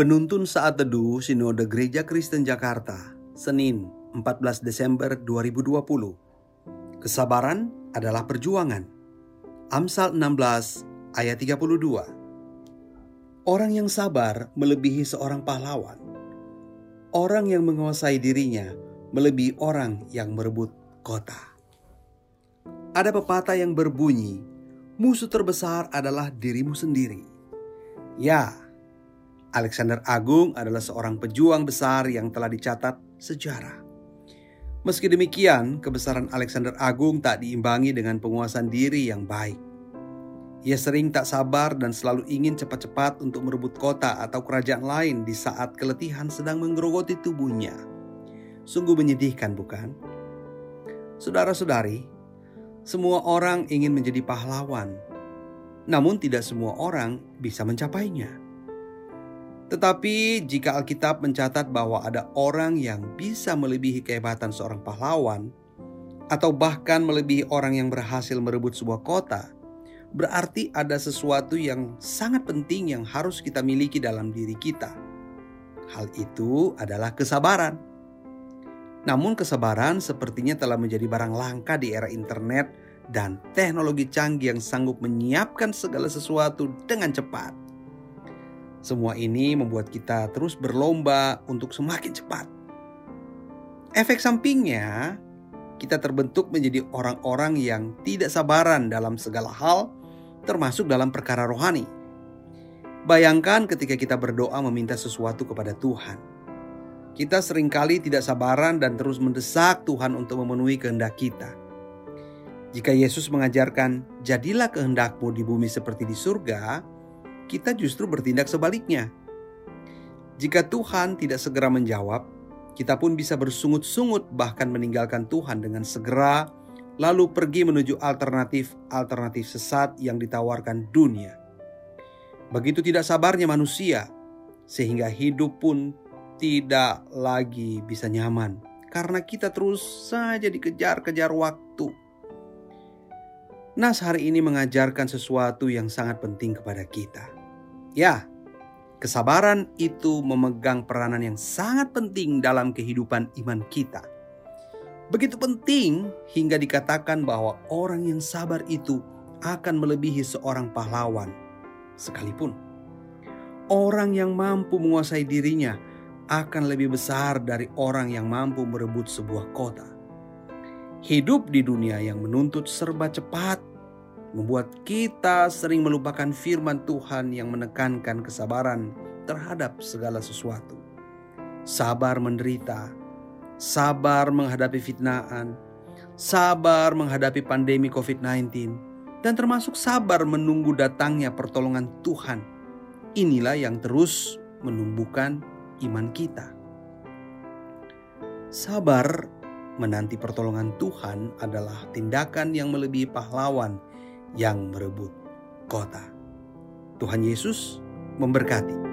Penuntun Saat Teduh Sinode Gereja Kristen Jakarta, Senin 14 Desember 2020. Kesabaran adalah perjuangan. Amsal 16 ayat 32. Orang yang sabar melebihi seorang pahlawan. Orang yang menguasai dirinya melebihi orang yang merebut kota. Ada pepatah yang berbunyi, musuh terbesar adalah dirimu sendiri. Ya, Alexander Agung adalah seorang pejuang besar yang telah dicatat sejarah. Meski demikian, kebesaran Alexander Agung tak diimbangi dengan penguasaan diri yang baik. Ia sering tak sabar dan selalu ingin cepat-cepat untuk merebut kota atau kerajaan lain di saat keletihan sedang menggerogoti tubuhnya. Sungguh menyedihkan, bukan? Saudara-saudari, semua orang ingin menjadi pahlawan, namun tidak semua orang bisa mencapainya. Tetapi jika Alkitab mencatat bahwa ada orang yang bisa melebihi kehebatan seorang pahlawan, atau bahkan melebihi orang yang berhasil merebut sebuah kota, berarti ada sesuatu yang sangat penting yang harus kita miliki dalam diri kita. Hal itu adalah kesabaran. Namun, kesabaran sepertinya telah menjadi barang langka di era internet dan teknologi canggih yang sanggup menyiapkan segala sesuatu dengan cepat. Semua ini membuat kita terus berlomba untuk semakin cepat. Efek sampingnya, kita terbentuk menjadi orang-orang yang tidak sabaran dalam segala hal, termasuk dalam perkara rohani. Bayangkan ketika kita berdoa meminta sesuatu kepada Tuhan. Kita sering kali tidak sabaran dan terus mendesak Tuhan untuk memenuhi kehendak kita. Jika Yesus mengajarkan, "Jadilah kehendakmu di bumi seperti di surga," kita justru bertindak sebaliknya. Jika Tuhan tidak segera menjawab, kita pun bisa bersungut-sungut bahkan meninggalkan Tuhan dengan segera lalu pergi menuju alternatif-alternatif sesat yang ditawarkan dunia. Begitu tidak sabarnya manusia sehingga hidup pun tidak lagi bisa nyaman karena kita terus saja dikejar-kejar waktu. Nas hari ini mengajarkan sesuatu yang sangat penting kepada kita Ya, kesabaran itu memegang peranan yang sangat penting dalam kehidupan iman kita. Begitu penting hingga dikatakan bahwa orang yang sabar itu akan melebihi seorang pahlawan sekalipun. Orang yang mampu menguasai dirinya akan lebih besar dari orang yang mampu merebut sebuah kota. Hidup di dunia yang menuntut serba cepat membuat kita sering melupakan firman Tuhan yang menekankan kesabaran terhadap segala sesuatu. Sabar menderita, sabar menghadapi fitnaan, sabar menghadapi pandemi COVID-19, dan termasuk sabar menunggu datangnya pertolongan Tuhan. Inilah yang terus menumbuhkan iman kita. Sabar menanti pertolongan Tuhan adalah tindakan yang melebihi pahlawan yang merebut kota. Tuhan Yesus memberkati.